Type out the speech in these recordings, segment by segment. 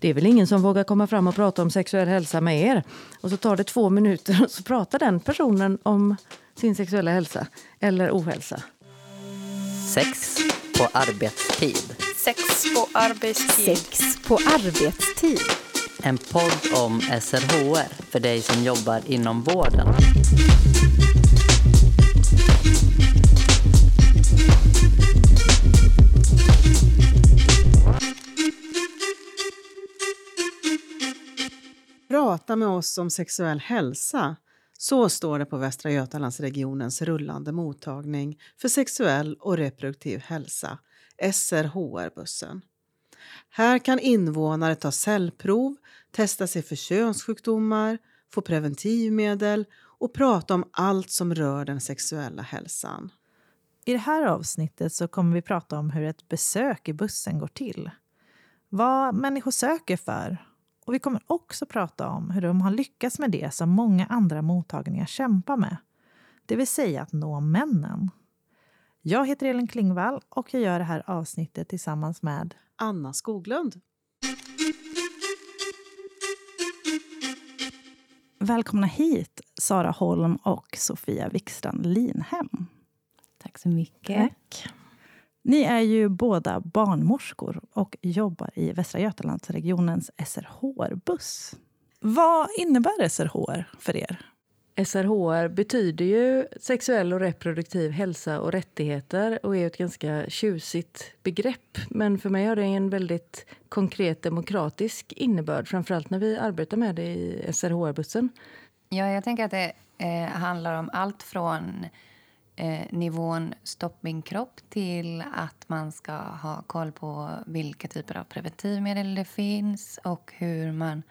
det är väl ingen som vågar komma fram och prata om sexuell hälsa med er. Och så tar det två minuter och så pratar den personen om sin sexuella hälsa eller ohälsa. Sex på arbetstid. Sex på arbetstid. Sex på arbetstid. En podd om SRHR för dig som jobbar inom vården. Prata med oss om sexuell hälsa. Så står det på Västra Götalandsregionens rullande mottagning för sexuell och reproduktiv hälsa, SRHR-bussen. Här kan invånare ta cellprov, testa sig för könssjukdomar, få preventivmedel och prata om allt som rör den sexuella hälsan. I det här avsnittet så kommer vi prata om hur ett besök i bussen går till. Vad människor söker för. Och vi kommer också prata om hur de har lyckats med det som många andra mottagningar kämpar med. Det vill säga att nå männen. Jag heter Elin Klingvall och jag gör det här avsnittet tillsammans med Anna Skoglund. Välkomna hit, Sara Holm och Sofia Wikstrand Linhem. Tack så mycket. Tack. Ni är ju båda barnmorskor och jobbar i Västra Götalandsregionens SRHR-buss. Vad innebär SRHR för er? SRHR betyder ju sexuell och reproduktiv hälsa och rättigheter och är ett ganska tjusigt begrepp. Men för mig har det en väldigt konkret demokratisk innebörd, framförallt när vi arbetar med det i SRHR-bussen. Ja, jag tänker att det eh, handlar om allt från eh, nivån stopp min kropp till att man ska ha koll på vilka typer av preventivmedel det finns och hur man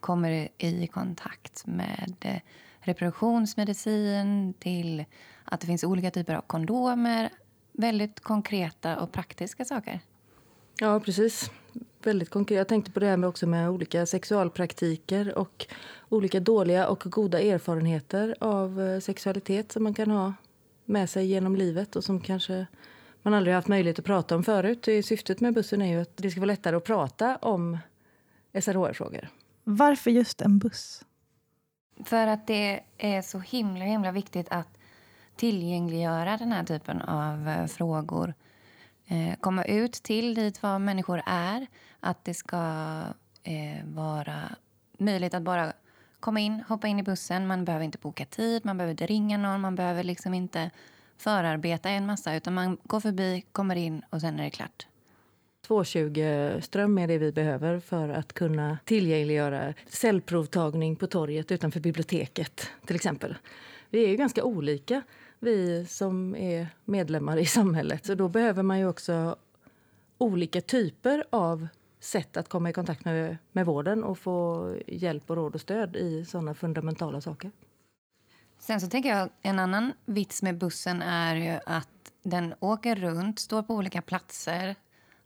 kommer i kontakt med eh, reproduktionsmedicin till att det finns olika typer av kondomer. Väldigt konkreta och praktiska saker. Ja, precis. Väldigt konkret. Jag tänkte på det här med också med olika sexualpraktiker och olika dåliga och goda erfarenheter av eh, sexualitet som man kan ha med sig genom livet och som kanske man aldrig haft möjlighet att prata om förut. Syftet med bussen är ju att det ska vara lättare att prata om SRHR-frågor. Varför just en buss? För att det är så himla, himla viktigt att tillgängliggöra den här typen av eh, frågor. Eh, komma ut till dit var människor är. Att det ska eh, vara möjligt att bara komma in, hoppa in i bussen. Man behöver inte boka tid, man behöver inte ringa någon, man behöver liksom inte förarbeta en massa. Utan man går förbi, kommer in och sen är det klart. 220-ström är det vi behöver för att kunna tillgängliggöra cellprovtagning på torget utanför biblioteket till exempel. Vi är ju ganska olika, vi som är medlemmar i samhället. Så då behöver man ju också olika typer av sätt att komma i kontakt med, med vården och få hjälp och råd och stöd i sådana fundamentala saker. Sen så tänker jag en annan vits med bussen är ju att den åker runt, står på olika platser.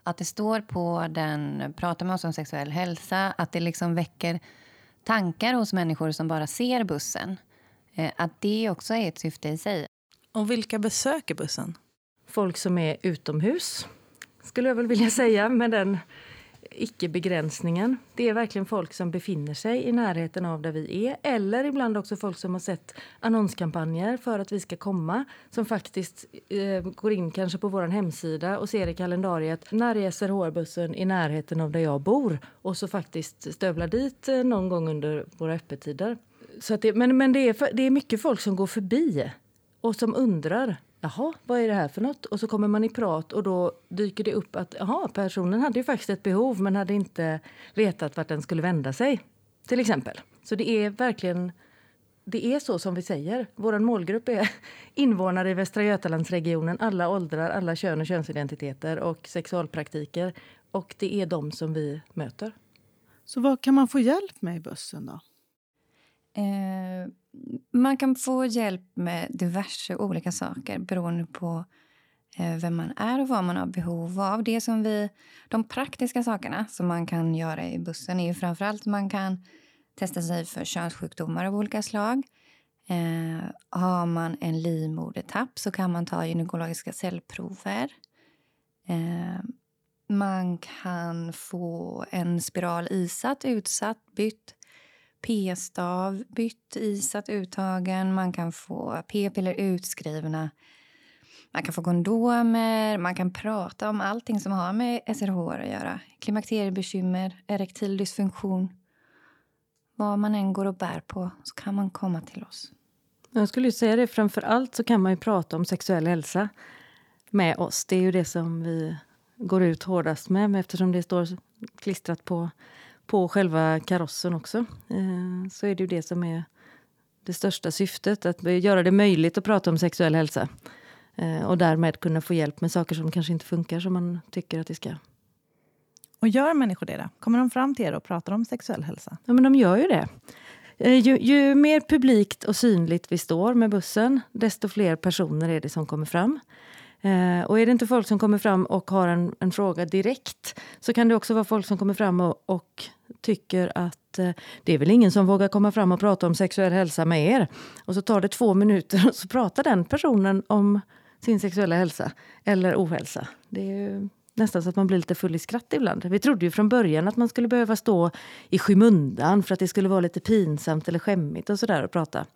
Att det står på den, pratar med oss om sexuell hälsa, att det liksom väcker tankar hos människor som bara ser bussen. Eh, att det också är ett syfte i sig. Och vilka besöker bussen? Folk som är utomhus, skulle jag väl vilja säga, med den icke-begränsningen. Det är verkligen folk som befinner sig i närheten av där vi är. Eller ibland också folk som har sett annonskampanjer för att vi ska komma. Som faktiskt eh, går in kanske på vår hemsida och ser i kalendariet när är SRHR-bussen i närheten av där jag bor. Och så faktiskt stövlar dit eh, någon gång under våra öppettider. Så att det, men men det, är, det är mycket folk som går förbi och som undrar Jaha, vad är det här för något? Och så kommer man i prat och då dyker det upp att jaha, personen hade ju faktiskt ett behov men hade inte vetat vart den skulle vända sig. Till exempel. Så det är verkligen det är så som vi säger. Vår målgrupp är invånare i Västra Götalandsregionen, alla åldrar, alla kön och könsidentiteter och sexualpraktiker. Och det är de som vi möter. Så vad kan man få hjälp med i bussen då? Eh, man kan få hjälp med diverse olika saker beroende på eh, vem man är och vad man har behov av. Det som vi, de praktiska sakerna som man kan göra i bussen är ju framförallt att man kan testa sig för könssjukdomar av olika slag. Eh, har man en livmodertapp så kan man ta gynekologiska cellprover. Eh, Man kan få en spiral isatt, utsatt, bytt. P-stav bytt, isat, uttagen. Man kan få p-piller utskrivna. Man kan få kondomer, man kan prata om allting som har med SRH att göra. Klimakteriebekymmer, erektil dysfunktion. Vad man än går och bär på så kan man komma till oss. Jag skulle säga det, framför allt så kan man ju prata om sexuell hälsa med oss. Det är ju det som vi går ut hårdast med eftersom det står klistrat på, på själva karossen också. Eh, så är det ju det som är det största syftet, att göra det möjligt att prata om sexuell hälsa. Eh, och därmed kunna få hjälp med saker som kanske inte funkar som man tycker att det ska. Och gör människor det då? Kommer de fram till er och pratar om sexuell hälsa? Ja, men de gör ju det. Eh, ju, ju, mer publikt och synligt vi står med bussen, desto fler personer är det som kommer fram. Eh, och är det inte folk som kommer fram och har en, en, fråga direkt så kan det också vara folk som kommer fram och, och tycker att eh, det är väl ingen som vågar komma fram och prata om sexuell hälsa med er. Och så tar det två minuter och så pratar den personen om sin sexuella hälsa eller ohälsa. Det är nästan så att man blir lite full i skratt ibland. Vi trodde ju från början att man skulle behöva stå i skymundan för att det skulle vara lite pinsamt eller skämmigt och sådär att prata.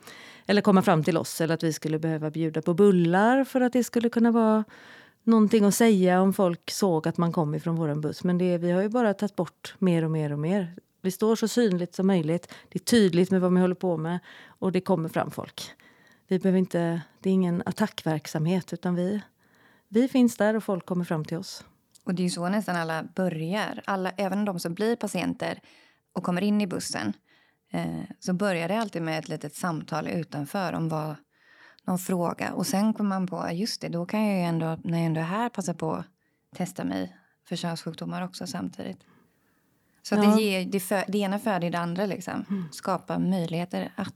Eller komma fram till oss eller att vi skulle behöva bjuda på bullar för att det skulle kunna vara någonting att säga om folk såg att man kom ifrån vår buss. Men det, vi har ju bara tagit bort mer och mer och mer. Vi står så synligt som möjligt. Det är tydligt med vad vi håller på med och det kommer fram folk. Vi behöver inte, det är ingen attackverksamhet utan vi, vi finns där och folk kommer fram till oss. Och det är så nästan alla börjar. Alla, även de som blir patienter och kommer in i bussen eh, så börjar det alltid med ett litet samtal utanför om vad, någon fråga. Och sen kommer man på just det, då kan jag ändå, när jag ändå är här passa på att testa mig för könssjukdomar också samtidigt. Så ja. det, ger, det, för, det ena föder det andra. Liksom. Mm. Skapa möjligheter att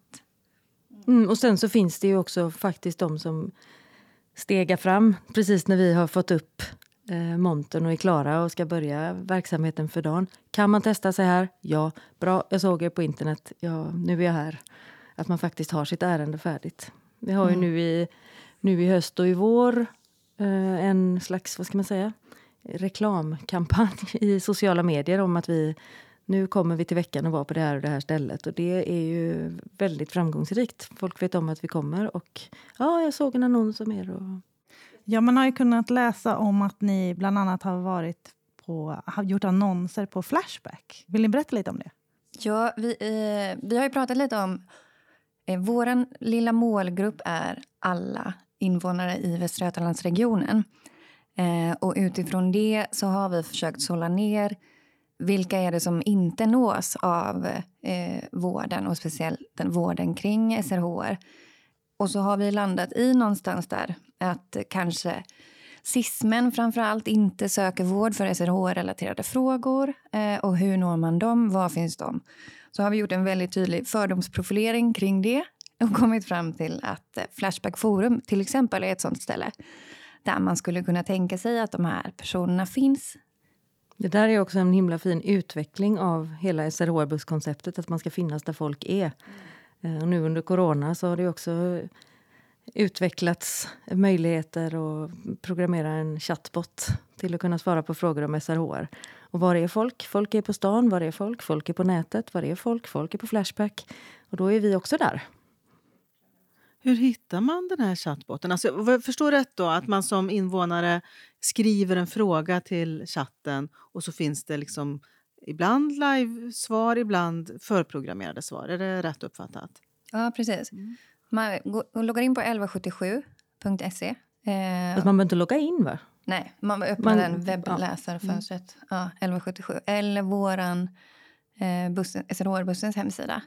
Mm, och sen så finns det ju också faktiskt de som stegar fram precis när vi har fått upp eh, montern och är klara och ska börja verksamheten för dagen. Kan man testa sig här? Ja. Bra, jag såg er på internet. Ja, nu är jag här. Att man faktiskt har sitt ärende färdigt. Vi har mm. ju nu i, nu i höst och i vår eh, en slags, vad ska man säga, reklamkampanj i sociala medier om att vi nu kommer vi till veckan och vara på det här och det här stället. Och det är ju väldigt framgångsrikt. Folk vet om att vi kommer och ja, jag såg en annons om er. Och... Ja, man har ju kunnat läsa om att ni bland annat har varit på, har gjort annonser på Flashback. Vill ni berätta lite om det? Ja, vi, eh, vi har ju pratat lite om... Eh, Vår lilla målgrupp är alla invånare i Västra Götalandsregionen. Eh, och utifrån det så har vi försökt sålla ner vilka är det som inte nås av eh, vården och speciellt den vården kring SRHR. Och så har vi landat i någonstans där att kanske cismen framför allt inte söker vård för SRH-relaterade frågor. Eh, och hur når man dem? Var finns de? Så har vi gjort en väldigt tydlig fördomsprofilering kring det och kommit fram till att eh, Flashback Forum till exempel är ett sånt ställe där man skulle kunna tänka sig att de här personerna finns det där är också en himla fin utveckling av hela SRHR-busskonceptet, att man ska finnas där folk är. Eh, och nu under corona så har det också utvecklats möjligheter att programmera en chatbot till att kunna svara på frågor om SRHR. Och var är folk? Folk är på stan. Var är folk? Folk är på nätet. Var är folk? Folk är på Flashback. Och då är vi också där. Hur hittar man den här chattbotten? Alltså, jag förstår rätt då att man som invånare skriver en fråga till chatten och så finns det liksom ibland live-svar, ibland förprogrammerade svar. Är det rätt uppfattat? Ja, precis. Mm. Man går, loggar in på 1177.se. Eh, man behöver inte logga in, va? Nej, man öppnar den webbläsarfönstret. Ja. Mm. ja, 1177. Eller vår eh, SRHR-bussens hemsida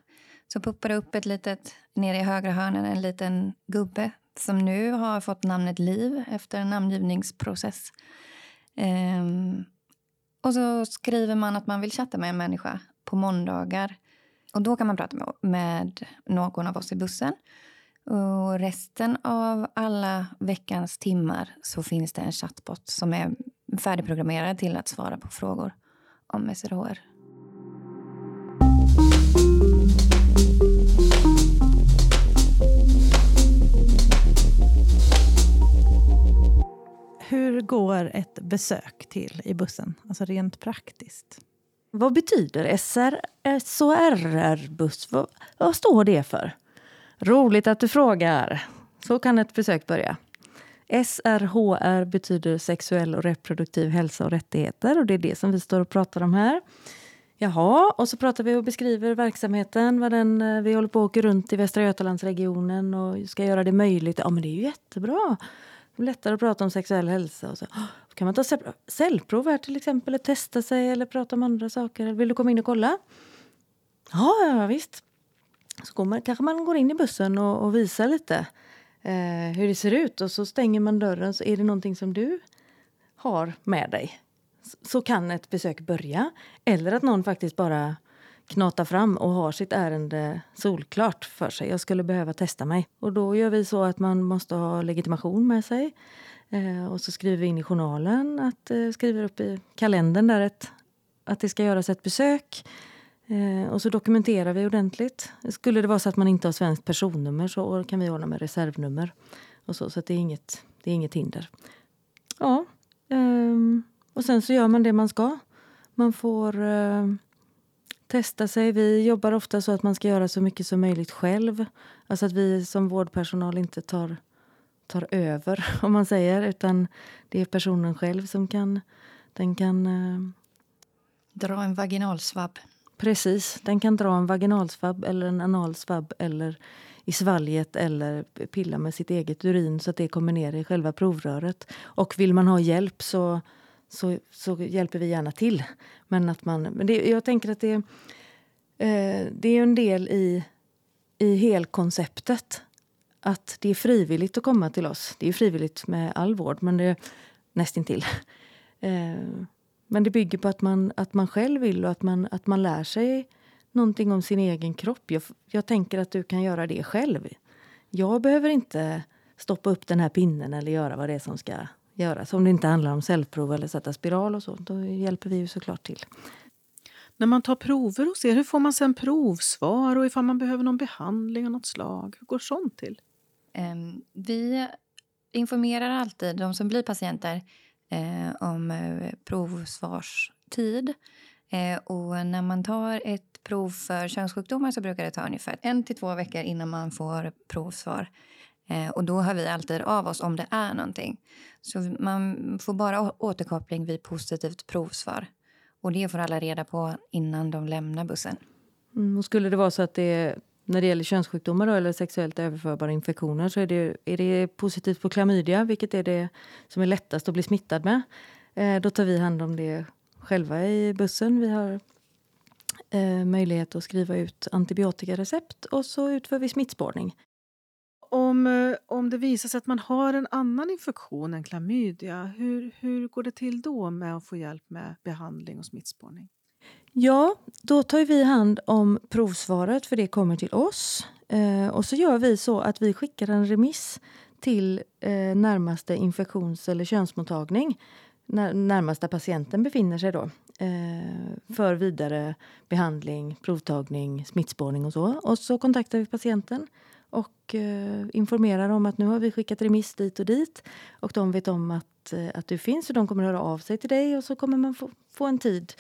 så puppar det upp ett litet, nere i högra hörnen en liten gubbe som nu har fått namnet Liv efter en namngivningsprocess. Um, och så skriver man att man vill chatta med en människa på måndagar. Och Då kan man prata med, med någon av oss i bussen. Och resten av alla veckans timmar så finns det en chatbot som är färdigprogrammerad till att svara på frågor om SRHR. Hur går ett besök till i bussen, alltså rent praktiskt? Vad betyder SR, SORR-buss? Vad, vad står det för? Roligt att du frågar. Så kan ett besök börja. SRHR betyder sexuell och reproduktiv hälsa och rättigheter. och Det är det som vi står och pratar om här. Jaha, och så pratar vi och beskriver verksamheten. Vad den, eh, vi håller på att åka runt i Västra Götalandsregionen och ska göra det möjligt. Ja, men det är ju jättebra. Det är lättare att prata om sexuell hälsa. Och så. Kan man ta cellprov här till exempel, eller testa sig eller prata om andra saker? Vill du komma in och kolla? Ja, ja visst. Så går man, kanske man går in i bussen och, och visar lite eh, hur det ser ut och så stänger man dörren så är det någonting som du har med dig. Så kan ett besök börja. Eller att någon faktiskt bara knatar fram och har sitt ärende solklart för sig. Jag skulle behöva testa mig. Och då gör vi så att man måste ha legitimation med sig. Eh, och så skriver vi in i journalen, att eh, skriver upp i kalendern där ett, att det ska göras ett besök. Eh, och så dokumenterar vi ordentligt. Skulle det vara så att man inte har svenskt personnummer så kan vi ordna med reservnummer. Och så så det, är inget, det är inget hinder. Ja, eh, och sen så gör man det man ska. Man får eh, testa sig. Vi jobbar ofta så att man ska göra så mycket som möjligt själv. Alltså att vi som vårdpersonal inte tar, tar över, om man säger. Utan det är personen själv som kan... Den kan eh, Dra en vaginalsvabb. Precis. Den kan dra en vaginalsvabb eller en analsvabb eller i svalget eller pilla med sitt eget urin så att det kommer ner i själva provröret. Och vill man ha hjälp så, så, så hjälper vi gärna till. Men, att man, men det, jag tänker att det, eh, det är en del i, i helkonceptet. Att det är frivilligt att komma till oss. Det är frivilligt med all vård, men det är nästintill. Eh, men det bygger på att man, att man själv vill och att man, att man lär sig någonting om sin egen kropp. Jag, jag tänker att du kan göra det själv. Jag behöver inte stoppa upp den här pinnen eller göra vad det är som ska göras. Om det inte handlar om cellprov eller sätta spiral och så, då hjälper vi ju såklart till. När man tar prover hos er, hur får man sen provsvar och ifall man behöver någon behandling av något slag? Hur går sånt till? Um, vi informerar alltid de som blir patienter eh, om eh, provsvarstid. Eh, och när man tar ett prov för könssjukdomar så brukar det ta ungefär en till två veckor innan man får provsvar. Eh, och då hör vi alltid av oss om det är någonting. Så man får bara återkoppling vid positivt provsvar. Och det får alla reda på innan de lämnar bussen. Mm, och skulle det vara så att det när det gäller könssjukdomar eller sexuellt överförbara infektioner så är det, är det positivt på klamydia, vilket är det som är lättast att bli smittad med. Eh, då tar vi hand om det själva i bussen. Vi har eh, möjlighet att skriva ut antibiotikarecept och så utför vi smittspårning. Om, eh, om det visar sig att man har en annan infektion än klamydia, hur, hur går det till då med att få hjälp med behandling och smittspårning? Ja, då tar vi hand om provsvaret för det kommer till oss. Eh, och så gör vi så att vi skickar en remiss till eh, närmaste infektions eller könsmottagning när, patienten befinner sig då eh, för vidare behandling, provtagning, smittspårning och så. Och så kontaktar vi patienten och eh, informerar om att nu har vi skickat remiss dit och dit och de vet om att, eh, att du finns och de kommer höra av sig till dig och så kommer man få, få en tid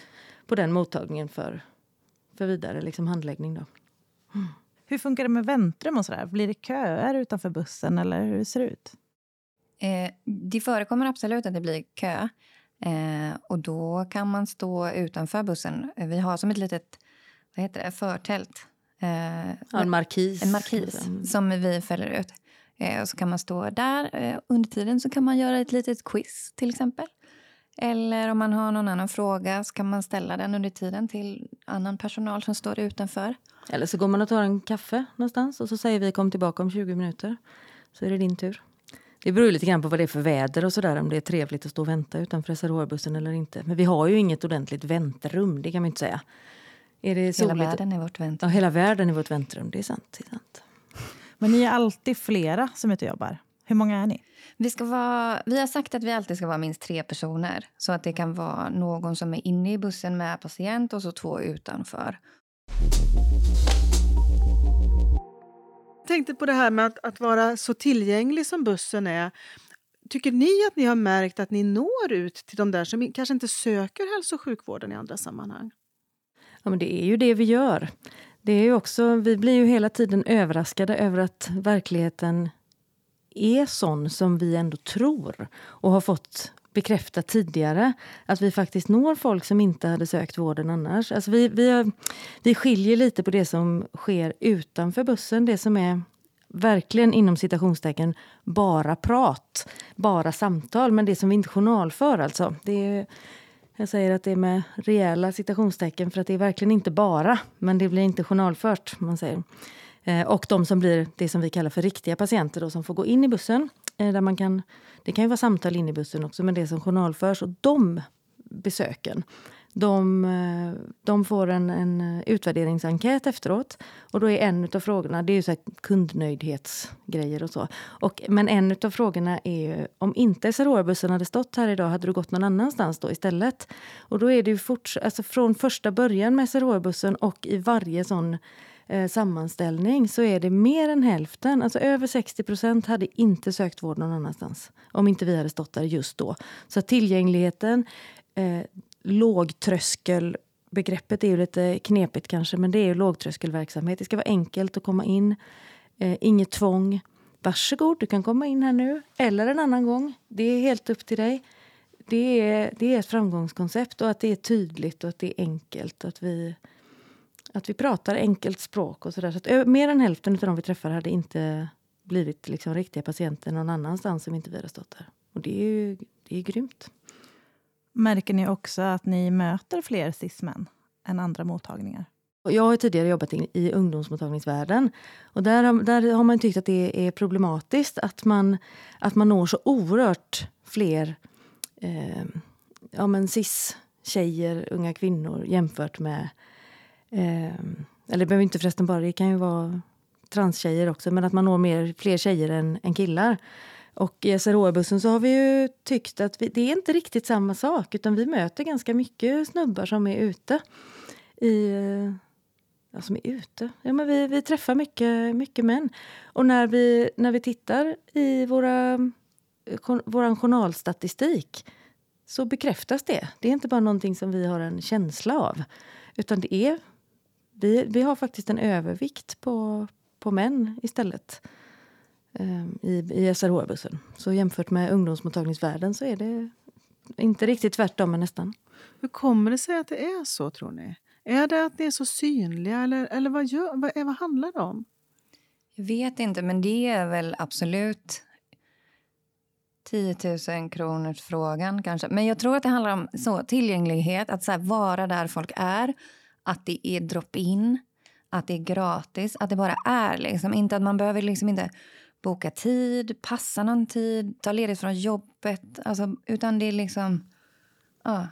på den mottagningen för, för vidare liksom handläggning. Då. Mm. Hur funkar det med väntrum och sådär? Blir det köer utanför bussen eller hur ser det ut? Eh, det förekommer absolut att det blir kö. Eh, och då kan man stå utanför bussen. Vi har som ett litet vad heter det, förtält. Eh, ja, en markis. En markis mm. som vi fäller ut. Eh, och så kan man stå där. Eh, under tiden så kan man göra ett litet quiz till exempel. Eller om man har någon annan fråga så kan man ställa den under tiden till annan personal som står utanför. Eller så går man och tar en kaffe någonstans och så säger vi kom tillbaka om 20 minuter. Så är det din tur. Det beror lite grann på vad det är för väder och sådär om det är trevligt att stå och vänta utanför SRHR-bussen eller inte. Men vi har ju inget ordentligt väntrum, det kan man inte säga. Är det hela soligt? världen är vårt väntrum. Ja, hela världen är vårt väntrum, det är sant. Det är sant. Men ni är alltid flera som är ute och jobbar? Hur många är ni? Vi, ska vara, vi har sagt att vi alltid ska vara minst tre personer. Så att det kan vara någon som är inne i bussen med patient och så två utanför. Jag tänkte på det här med att, att vara så tillgänglig som bussen är. tycker ni att ni har märkt att ni når ut till de där som kanske inte söker hälso och sjukvården i andra sammanhang? Ja, men det är ju det vi gör. Det är ju också, vi blir ju hela tiden överraskade över att verkligheten är sån som vi ändå tror och har fått bekräftat tidigare. Att vi faktiskt når folk som inte hade sökt vården annars. Alltså vi, vi, vi skiljer lite på det som sker utanför bussen. Det som är verkligen inom citationstecken bara prat, bara samtal. Men det som vi inte journalför alltså. Det är, jag säger att det är med rejäla citationstecken för att det är verkligen inte bara, men det blir inte journalfört. Man säger. Eh, och de som blir det som vi kallar för riktiga patienter då, som får gå in i bussen. Eh, där man kan, det kan ju vara samtal in i bussen också, men det som journalförs. Och de besöken de, eh, de får en, en utvärderingsenkät efteråt. Och då är en av frågorna, det är ju så kundnöjdhetsgrejer och så. Och, men en av frågorna är ju, om inte SRHR-bussen hade stått här idag, hade du gått någon annanstans då istället? Och då är det ju fort, alltså från första början med SRHR-bussen och i varje sån eh, sammanställning så är det mer än hälften, alltså över 60 procent hade inte sökt vård någon annanstans om inte vi hade stått där just då. Så tillgängligheten, eh, lågtröskelbegreppet är ju lite knepigt kanske, men det är ju lågtröskelverksamhet. Det ska vara enkelt att komma in, eh, inget tvång. Varsågod, du kan komma in här nu, eller en annan gång. Det är helt upp till dig. Det är, det är ett framgångskoncept och att det är tydligt och att det är enkelt. Och att, vi, att vi pratar enkelt språk och sådär. Så att mer än hälften av de vi träffar hade inte blivit liksom riktiga patienter någon annanstans om inte vi hade stått där. Och det är ju det är grymt. Märker ni också att ni möter fler cis-män än andra mottagningar? Jag har tidigare jobbat i, ungdomsmottagningsvärlden. Och där, har, där har man tyckt att det är problematiskt att man, att man når så oerhört fler eh, ja, cis-tjejer, unga kvinnor jämfört med... Eh, eller det behöver inte förresten bara, det kan ju vara transtjejer också, men att man når mer, fler tjejer än, än killar. Och i SRHR-bussen så har vi ju tyckt att vi, det är inte riktigt samma sak utan vi möter ganska mycket snubbar som är ute. I, ja, som är ute? Ja, men vi, vi träffar mycket, mycket män. Och när vi, när vi tittar i våra, vår journalstatistik så bekräftas det. Det är inte bara någonting som vi har en känsla av. Utan det är, vi, vi har faktiskt en övervikt på, på män istället. Ehm, i, i SRH-bussen. Så jämfört med ungdomsmottagningsvärlden så är det inte riktigt tvärtom, men nästan. Hur kommer det sig att det är så, tror ni? Är det att ni är så synliga, eller, eller vad, gör, vad, vad handlar det om? Jag vet inte, men det är väl absolut 10 000 kronors frågan kanske. Men jag tror att det handlar om så, tillgänglighet, att så här, vara där folk är. Att det är drop-in, att det är gratis, att det bara är. Liksom. Inte att man behöver liksom inte boka tid, passa någon tid, ta ledigt från jobbet. Alltså, utan det är liksom... Ja.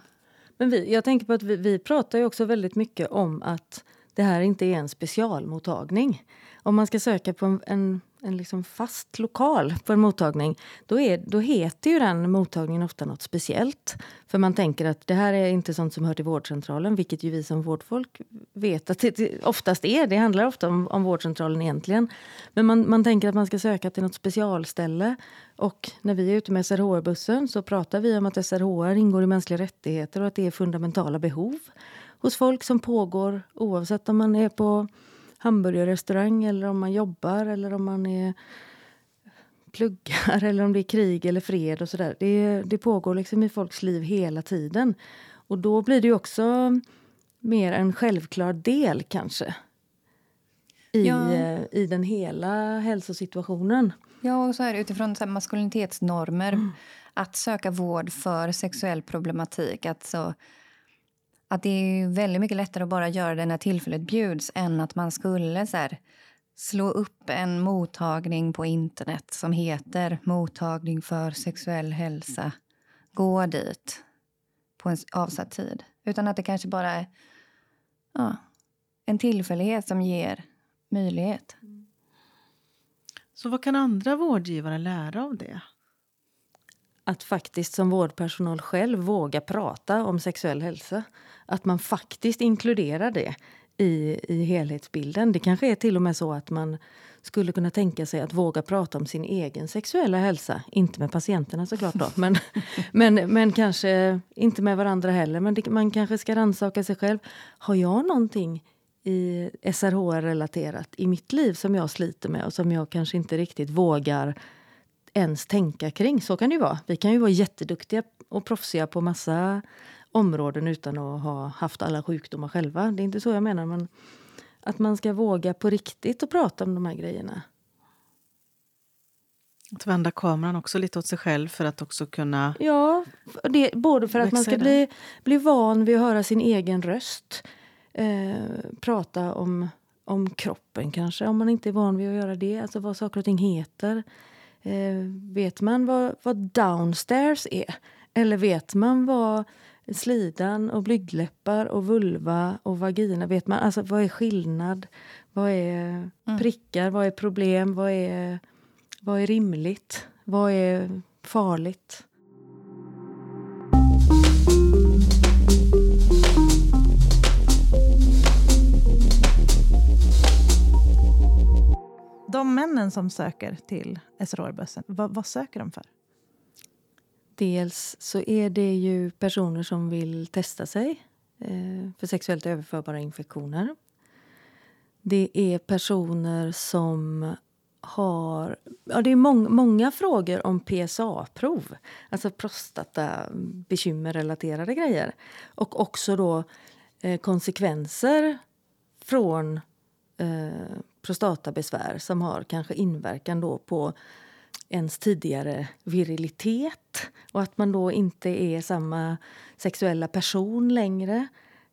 Men vi, jag tänker på att vi, vi pratar ju också väldigt mycket om att det här inte är en specialmottagning. Om man ska söka på en, en en liksom fast lokal på en mottagning då, är, då heter ju den mottagningen ofta något speciellt. För man tänker att det här är inte sånt som hör till vårdcentralen vilket ju vi som vårdfolk vet att det oftast är. Det handlar ofta om, om vårdcentralen egentligen. Men man, man tänker att man ska söka till något specialställe. Och när vi är ute med SRHR-bussen så pratar vi om att SRHR ingår i mänskliga rättigheter och att det är fundamentala behov hos folk som pågår oavsett om man är på hamburgerrestaurang eller om man jobbar eller om man är pluggar eller om det är krig eller fred och sådär. Det, det pågår liksom i folks liv hela tiden. Och då blir det också mer en självklar del kanske i, ja. Eh, i den hela hälsosituationen. Ja, och så här, utifrån så maskulinitetsnormer. Mm. Att söka vård för sexuell problematik. Att så, att det är väldigt mycket lättare att bara göra det när tillfället bjuds än att man skulle så här, slå upp en mottagning på internet som heter Mottagning för sexuell hälsa. Gå dit på en avsatt tid. Utan att det kanske bara är ja, en tillfällighet som ger möjlighet. Mm. Så vad kan andra vårdgivare lära av det? Att faktiskt som vårdpersonal själv våga prata om sexuell hälsa. Att man faktiskt inkluderar det i, i helhetsbilden. Det kanske är till och med så att man skulle kunna tänka sig att våga prata om sin egen sexuella hälsa. Inte med patienterna såklart då, men, men, men kanske inte med varandra heller. Men det, man kanske ska rannsaka sig själv. Har jag någonting i SRHR-relaterat i mitt liv som jag sliter med och som jag kanske inte riktigt vågar ens tänka kring? Så kan det ju vara. Vi kan ju vara jätteduktiga och proffsiga på massa områden utan att ha haft alla sjukdomar själva. Det är inte så jag menar. Men att man ska våga på riktigt att prata om de här grejerna. Att vända kameran också lite åt sig själv för att också kunna... Ja, det, både för att man ska bli, bli van vid att höra sin egen röst. Eh, prata om, om kroppen kanske, om man inte är van vid att göra det. Alltså vad saker och ting heter. Eh, vet man vad, vad downstairs är? Eller vet man vad slidan och blygdläppar och vulva och vagina. Vet man alltså vad är skillnad? Vad är mm. prickar? Vad är problem? Vad är, vad är rimligt? Vad är farligt? De männen som söker till SRH-bussen, vad, vad söker de för? Dels så är det ju personer som vill testa sig eh, för sexuellt överförbara infektioner. Det är personer som har... Ja, det är mång, många frågor om PSA-prov, alltså prostatabekymmer-relaterade grejer. Och också då eh, konsekvenser från eh, prostatabesvär som har kanske inverkan då på ens tidigare virilitet och att man då inte är samma sexuella person längre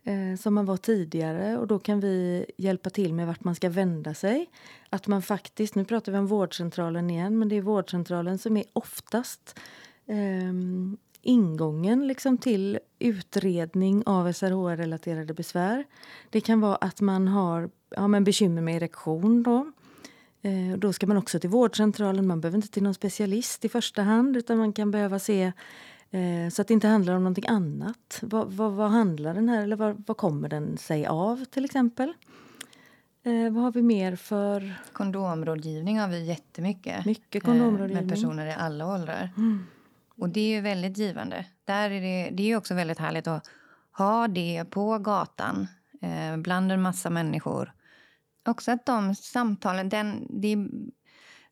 eh, som man var tidigare. Och Då kan vi hjälpa till med vart man ska vända sig. Att man faktiskt, Nu pratar vi om vårdcentralen igen, men det är vårdcentralen som är oftast eh, ingången liksom till utredning av SRHR-relaterade besvär. Det kan vara att man har ja, men bekymmer med erektion. Då. Eh, då ska man också till vårdcentralen. Man behöver inte till någon specialist i första hand utan man kan behöva se eh, så att det inte handlar om någonting annat. Vad, vad, vad handlar den här, eller vad, vad, kommer den sig av till exempel? Eh, vad har vi mer för... Kondområdgivning har vi jättemycket. Mycket kondområdgivning. med personer i alla åldrar. Mm. Och det är ju väldigt givande. Där är det, det är också väldigt härligt att ha det på gatan eh, bland en massa människor också att de samtalen... Den, det,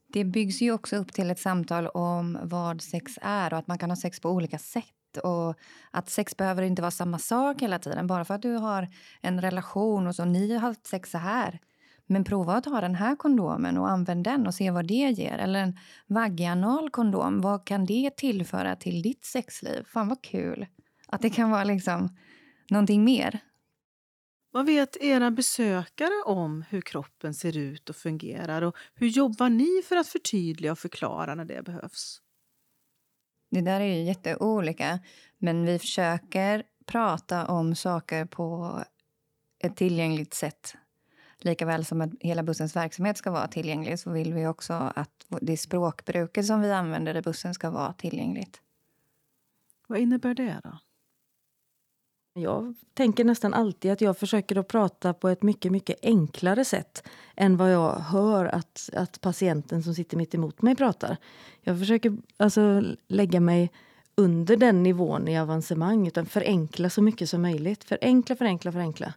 det byggs ju också upp till ett samtal om vad sex är och att man kan ha sex på olika sätt. Och Att sex behöver inte vara samma sak hela tiden. Bara för att du har en relation och så, ni har haft sex så här. Men prova att ha den här kondomen och använd den och se vad det ger. Eller en vaginal kondom, vad kan det tillföra till ditt sexliv? Fan vad kul! Att det kan vara liksom någonting mer. Vad vet era besökare om hur kroppen ser ut och fungerar? Och hur jobbar ni för att förtydliga och förklara när det behövs? Det där är ju jätteolika, men vi försöker prata om saker på ett tillgängligt sätt. Likaväl som att hela bussens verksamhet ska vara tillgänglig så vill vi också att det språkbruket som vi använder i bussen ska vara tillgängligt. Vad innebär det då? Jag tänker nästan alltid att jag försöker att prata på ett mycket, mycket enklare sätt än vad jag hör att, att patienten som sitter mitt emot mig pratar. Jag försöker alltså lägga mig under den nivån i avancemang utan förenkla så mycket som möjligt. Förenkla, förenkla, förenkla.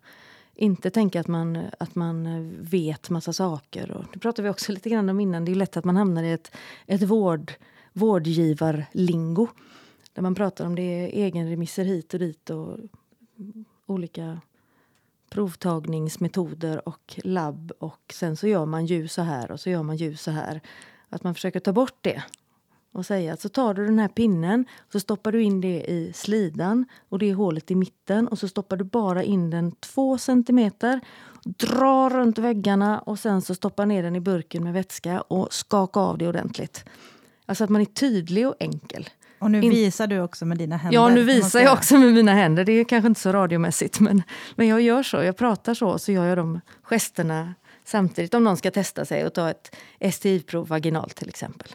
Inte tänka att man, att man vet massa saker. Och det pratade vi också lite grann om innan. Det är lätt att man hamnar i ett, ett vård, vårdgivarlingo där man pratar om det är egenremisser hit och dit och olika provtagningsmetoder och labb och sen så gör man ljus så här och så gör man ljus så här. Att man försöker ta bort det och säga att så tar du den här pinnen så stoppar du in det i slidan och det är hålet i mitten och så stoppar du bara in den två centimeter, drar runt väggarna och sen så stoppar ner den i burken med vätska och skaka av det ordentligt. Alltså att man är tydlig och enkel. Och nu visar du också med dina händer. Ja, nu visar jag också med mina händer. Det är kanske inte så radiomässigt, men, men jag gör så. Jag pratar så, så gör jag de gesterna samtidigt om någon ska testa sig och ta ett STI-prov vaginalt till exempel.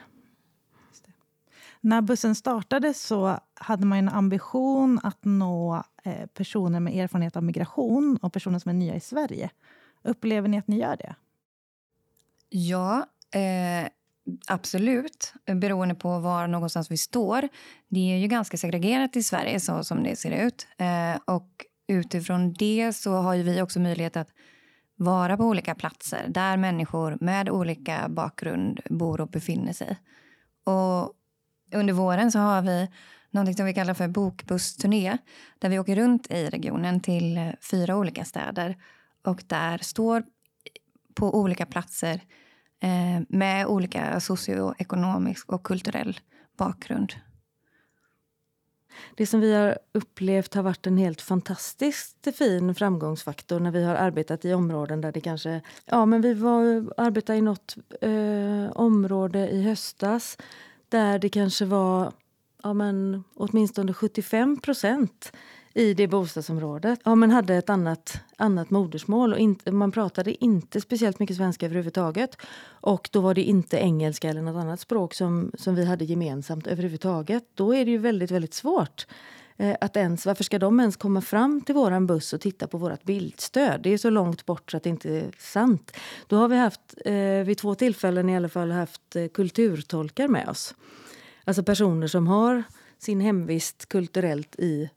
När bussen startade så hade man en ambition att nå eh, personer med erfarenhet av migration och personer som är nya i Sverige. Upplever ni att ni gör det? Ja, eh, absolut. Beroende på var någonstans vi står. Det är ju ganska segregerat i Sverige så som det ser ut. Eh, och utifrån det så har vi också möjlighet att vara på olika platser där människor med olika bakgrund bor och befinner sig. Och under våren så har vi något som vi kallar för bokbussturné där vi åker runt i regionen till eh, fyra olika städer och där står på olika platser eh, med olika socioekonomisk och kulturell bakgrund. Det som vi har upplevt har varit en helt fantastiskt fin framgångsfaktor när vi har arbetat i områden där det kanske... Ja, men vi var, arbetade i något eh, område i höstas där det kanske var ja, men, åtminstone 75 procent i det bostadsområdet ja, men hade ett annat, annat modersmål. Och in, man pratade inte speciellt mycket svenska överhuvudtaget. Och då var det inte engelska eller något annat språk som, som vi hade gemensamt överhuvudtaget. Då är det ju väldigt, väldigt svårt. Eh, att ens, varför ska de ens komma fram till våran buss och titta på vårt bildstöd? Det är så långt bort så att det inte är sant. Då har vi haft, eh, vid två tillfällen i alla fall, haft eh, kulturtolkar med oss. Alltså personer som har sin hemvist kulturellt i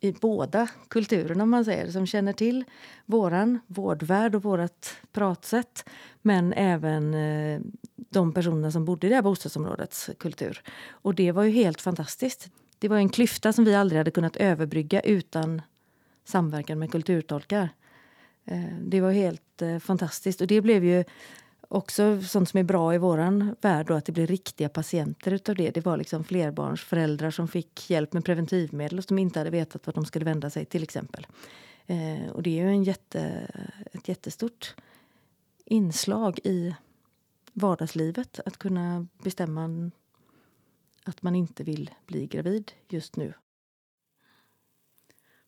i båda kulturerna, om man säger, som känner till våran vårdvärld och vårt pratsätt men även eh, de personerna som bodde i det här bostadsområdets kultur. Och det var ju helt fantastiskt. Det var en klyfta som vi aldrig hade kunnat överbrygga utan samverkan med kulturtolkar. Eh, det var helt eh, fantastiskt. Och det blev ju också sånt som är bra i vår värld, då, att det blir riktiga patienter utav det. Det var liksom flerbarnsföräldrar som fick hjälp med preventivmedel och som inte hade vetat vart de skulle vända sig till exempel. Eh, och det är ju en jätte, ett jättestort inslag i vardagslivet att kunna bestämma att man inte vill bli gravid just nu.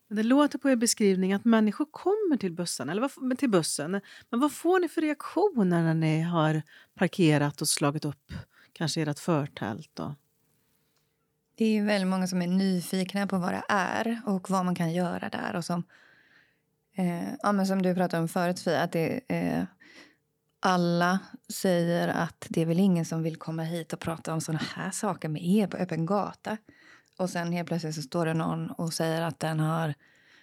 Det låter på er beskrivning att människor kommer till bussen, eller vad, till bussen. Men vad får ni för reaktioner när ni har parkerat och slagit upp kanske ert förtält? Och... Det är väldigt många som är nyfikna på vad det är och vad man kan göra där. Och som, eh, ja, men som du pratade om förut, Fia, att det, eh, alla säger att det är väl ingen som vill komma hit och prata om såna här saker med er på öppen gata. Och sen helt plötsligt så står det någon och säger att den har,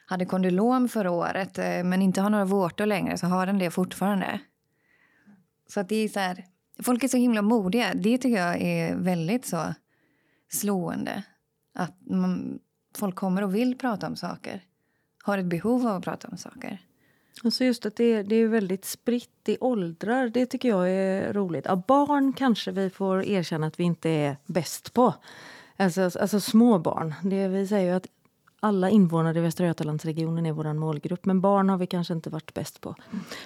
hade kondylom förra året eh, men inte har några vårtor längre, så har den det fortfarande. Så att det är så här, folk är så himla modiga. Det tycker jag är väldigt så slående. Att man, folk kommer och vill prata om saker. Har ett behov av att prata om saker. Alltså just att det, det är väldigt spritt i åldrar. Det tycker jag är roligt. Ja, barn kanske vi får erkänna att vi inte är bäst på. Alltså, alltså små barn. Det, vi säger ju att alla invånare i Västra Götalandsregionen är vår målgrupp. Men barn har vi kanske inte varit bäst på.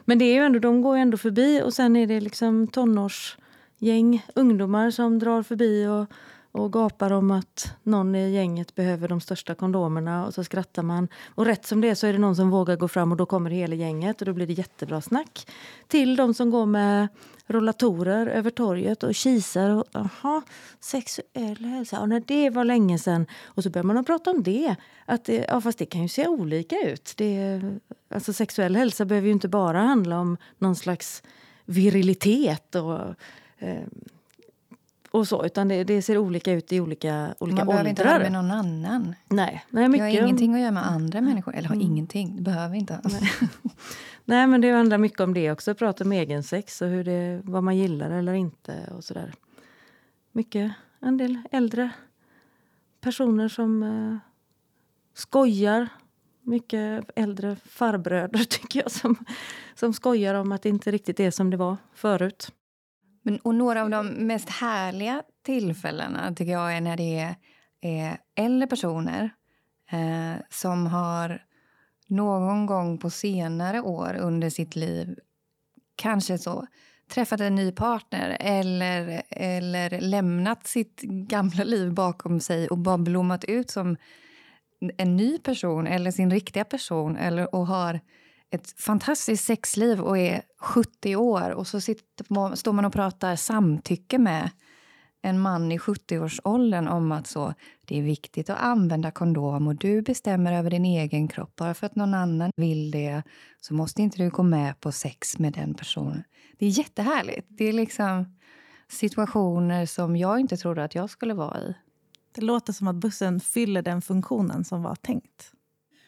Men det är ju ändå, de går ju ändå förbi och sen är det liksom tonårsgäng, ungdomar som drar förbi och och gapar om att någon i gänget behöver de största kondomerna och så skrattar man. Och rätt som det är så är det någon som vågar gå fram och då kommer hela gänget och då blir det jättebra snack. Till de som går med rollatorer över torget och kisar och aha, sexuell hälsa. Och när det var länge sedan och så börjar man prata om det. Att det, ja, fast det kan ju se olika ut. Det, alltså sexuell hälsa behöver ju inte bara handla om någon slags virilitet och eh, och så, utan det, det, ser olika ut i olika, olika Man behöver inte ha det med någon annan. Nej. Nej mycket. Det har ingenting att göra med andra människor. Eller har mm. ingenting, det behöver inte. Nej. Nej, men det handlar mycket om det också. Prata om egensex och hur det, vad man gillar eller inte och sådär. Mycket, en del äldre personer som eh, skojar. Mycket äldre farbröder tycker jag som, som skojar om att det inte riktigt är som det var förut. Men, och några av de mest härliga tillfällena tycker jag är när det är, är äldre personer eh, som har någon gång på senare år under sitt liv kanske så träffat en ny partner eller, eller lämnat sitt gamla liv bakom sig och bara blommat ut som en ny person eller sin riktiga person eller, och har ett fantastiskt sexliv och är 70 år och så sitter, står man och pratar samtycke med en man i 70-årsåldern om att så, det är viktigt att använda kondom och du bestämmer över din egen kropp. Bara för att någon annan vill det så måste inte du gå med på sex med den personen. Det är jättehärligt. Det är liksom situationer som jag inte trodde att jag skulle vara i. Det låter som att bussen fyller den funktionen som var tänkt.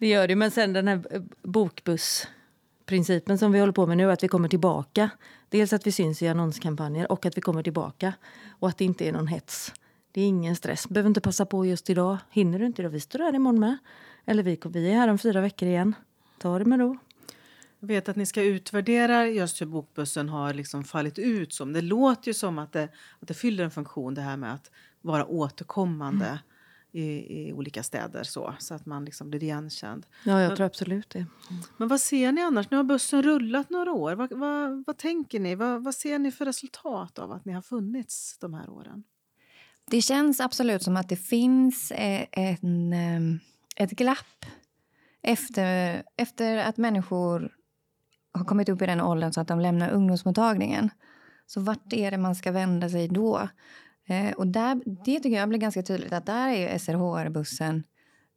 Det gör det, men sen den här eh, bokbussprincipen som vi håller på med nu, att vi kommer tillbaka. Dels att vi syns i annonskampanjer och att vi kommer tillbaka. Och att det inte är någon hets. Det är ingen stress. Behöver inte passa på just idag. Hinner du inte idag? Vi står här imorgon med. Eller vi, vi är här om fyra veckor igen. Ta det med ro. Jag vet att ni ska utvärdera just hur bokbussen har liksom fallit ut. Som. Det låter ju som att det, att det fyller en funktion det här med att vara återkommande mm i, i, olika städer så, så att man liksom blir igenkänd. Ja, jag tror absolut det. Men vad ser ni annars? Nu har bussen rullat några år. Vad, vad, vad tänker ni? Vad, vad ser ni för resultat av att ni har funnits de här åren? Det känns absolut som att det finns eh, en, eh, ett glapp efter, efter att människor har kommit upp i den åldern så att de lämnar ungdomsmottagningen. Så vart är det man ska vända sig då? Eh, och där, det tycker jag blir ganska tydligt att där är SRHR-bussen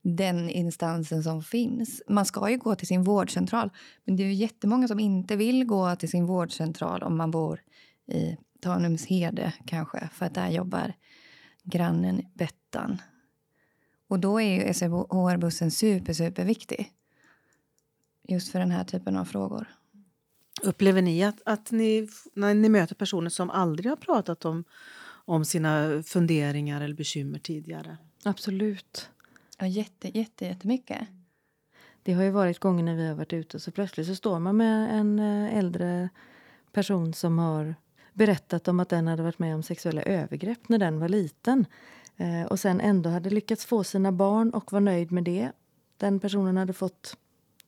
den instansen som finns. Man ska ju gå till sin vårdcentral, men det är ju jättemånga som inte vill gå till sin vårdcentral om man bor i Tanumshede kanske, för att där jobbar grannen Bettan. Och då är ju SRHR-bussen super, super viktig. Just för den här typen av frågor. Upplever ni att, att ni, när ni möter personer som aldrig har pratat om, om sina funderingar eller bekymmer tidigare? Absolut. Ja, jätte, jätte, jättemycket. Det har ju varit gånger när vi har varit ute så plötsligt så står man med en eh, äldre person som har berättat om att den hade varit med om sexuella övergrepp när den var liten. Eh, och sen ändå hade lyckats få sina barn och var nöjd med det. Den personen hade fått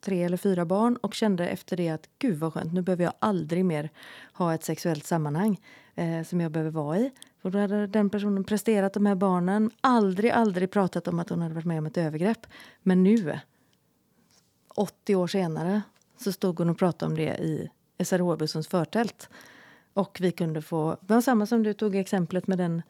tre eller fyra barn och kände efter det att gud vad skönt, nu behöver jag aldrig mer ha ett sexuellt sammanhang eh, som jag behöver vara i. För då hade den personen presterat de här barnen, aldrig, aldrig pratat om att hon hade varit med om ett övergrepp. Men nu, 80 år senare, så stod hon och pratade om det i SRH-bussens förtält. Och vi kunde få, det var samma som du tog exemplet med den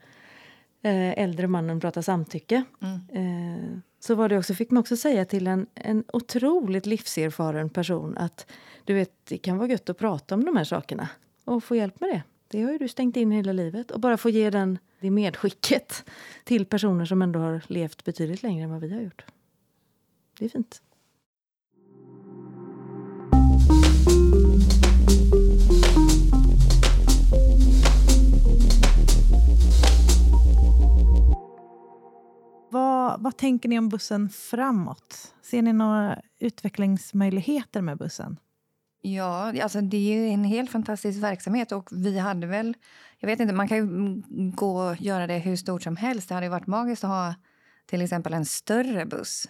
eh, äldre mannen prata samtycke. Mm. Eh, så var det också, fick man också säga till en, en otroligt livserfaren person att du vet, det kan vara gött att prata om de här sakerna och få hjälp med det. Det har ju du stängt in hela livet. Och bara få ge den, det medskicket till personer som ändå har levt betydligt längre än vad vi har gjort. Det är fint. Vad, vad tänker ni om bussen framåt? Ser ni några utvecklingsmöjligheter med bussen? Ja, alltså det är en helt fantastisk verksamhet. Och vi hade väl... Jag vet inte, Man kan ju gå och göra det hur stort som helst. Det hade varit magiskt att ha till exempel en större buss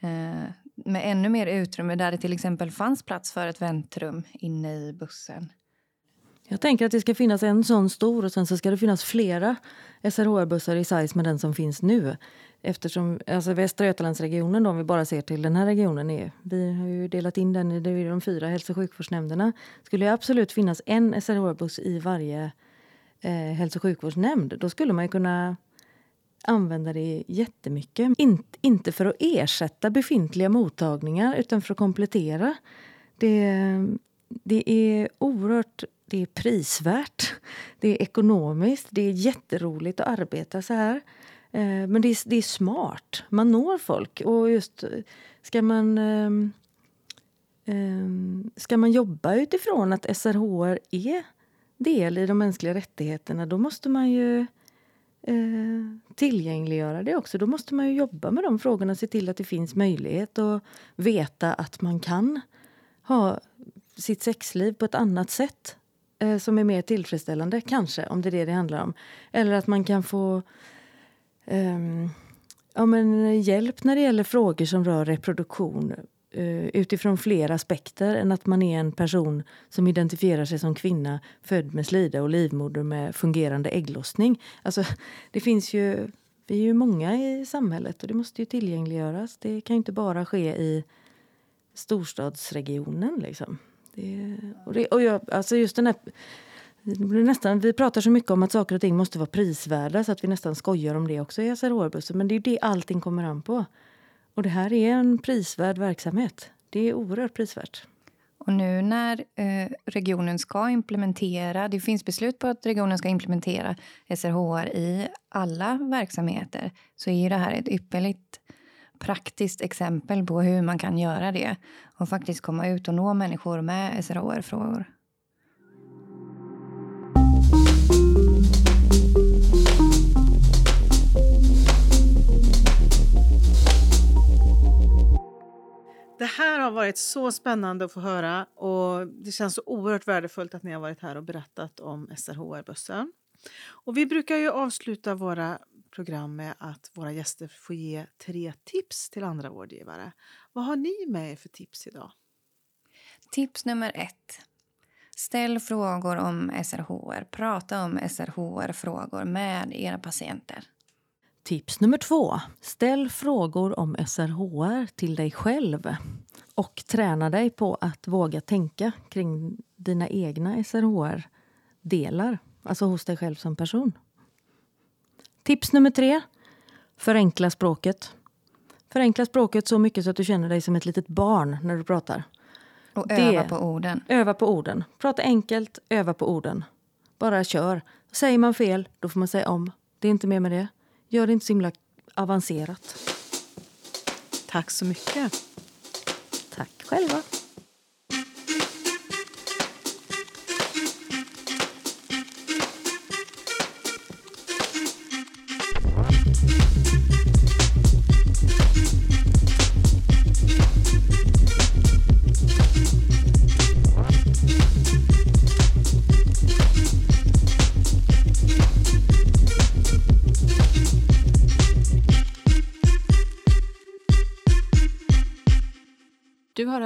eh, med ännu mer utrymme där det till exempel fanns plats för ett väntrum inne i bussen. Jag tänker att det ska finnas en sån stor och sen så ska det finnas flera SRHR-bussar i size med den som finns nu. Eftersom alltså Västra Götalandsregionen, då, om vi bara ser till den här regionen, är, vi har ju delat in den i de fyra hälso och sjukvårdsnämnderna. skulle det absolut finnas en SRH-buss i varje eh, hälso och sjukvårdsnämnd, då skulle man kunna använda det jättemycket. In, inte för att ersätta befintliga mottagningar, utan för att komplettera. Det, det är oerhört det är prisvärt, det är ekonomiskt, det är jätteroligt att arbeta så här. Eh, men det är, det är smart, man når folk. Och just eh, ska man, ehm, ehm, ska man jobba utifrån att SRHR är del i de mänskliga rättigheterna då måste man ju eh, tillgängliggöra det också. Då måste man ju jobba med de frågorna, se till att det finns möjlighet och veta att man kan ha sitt sexliv på ett annat sätt eh, som är mer tillfredsställande, kanske, om det är det det handlar om. Eller att man kan få um, ja, men eh, hjälp när det gäller frågor som rör reproduktion uh, utifrån fler aspekter än att man är en person som identifierar sig som kvinna född med slida och livmoder med fungerande ägglossning. Alltså, det finns ju, vi är ju många i samhället och det måste ju tillgängliggöras. Det kan inte bara ske i storstadsregionen. Liksom. Det, och det, och jag, alltså just den här nästan, vi pratar så mycket om att saker och ting måste vara prisvärda så att vi nästan skojar om det också i SRHR-bussen. Men det är det allting kommer an på. Och det här är en prisvärd verksamhet. Det är oerhört prisvärt. Och nu när eh, regionen ska implementera, det finns beslut på att regionen ska implementera SRHR i alla verksamheter, så är det här ett ypperligt praktiskt exempel på hur man kan göra det och faktiskt komma ut och nå människor med SRHR-frågor. Det här har varit så spännande att få höra och det känns så oerhört värdefullt att ni har varit här och berättat om SRHR-bussen. Och vi brukar ju avsluta våra program med att våra gäster får ge tre tips till andra vårdgivare. Vad har ni med er för tips idag? Tips nummer ett. Ställ frågor om SRHR. Prata om SRHR-frågor med era patienter. Tips nummer två. Ställ frågor om SRHR till dig själv och träna dig på att våga tänka kring dina egna SRHR-delar, alltså hos dig själv som person. Tips nummer tre. Förenkla språket. Förenkla språket så mycket så att du känner dig som ett litet barn när du pratar. Och Det- öva på orden. Öva på orden. Prata enkelt, öva på orden. Bara kör. Säger man fel, då får man säga om. Det är inte mer med det. Gör det inte så himla avancerat. Tack så mycket. Tack själva.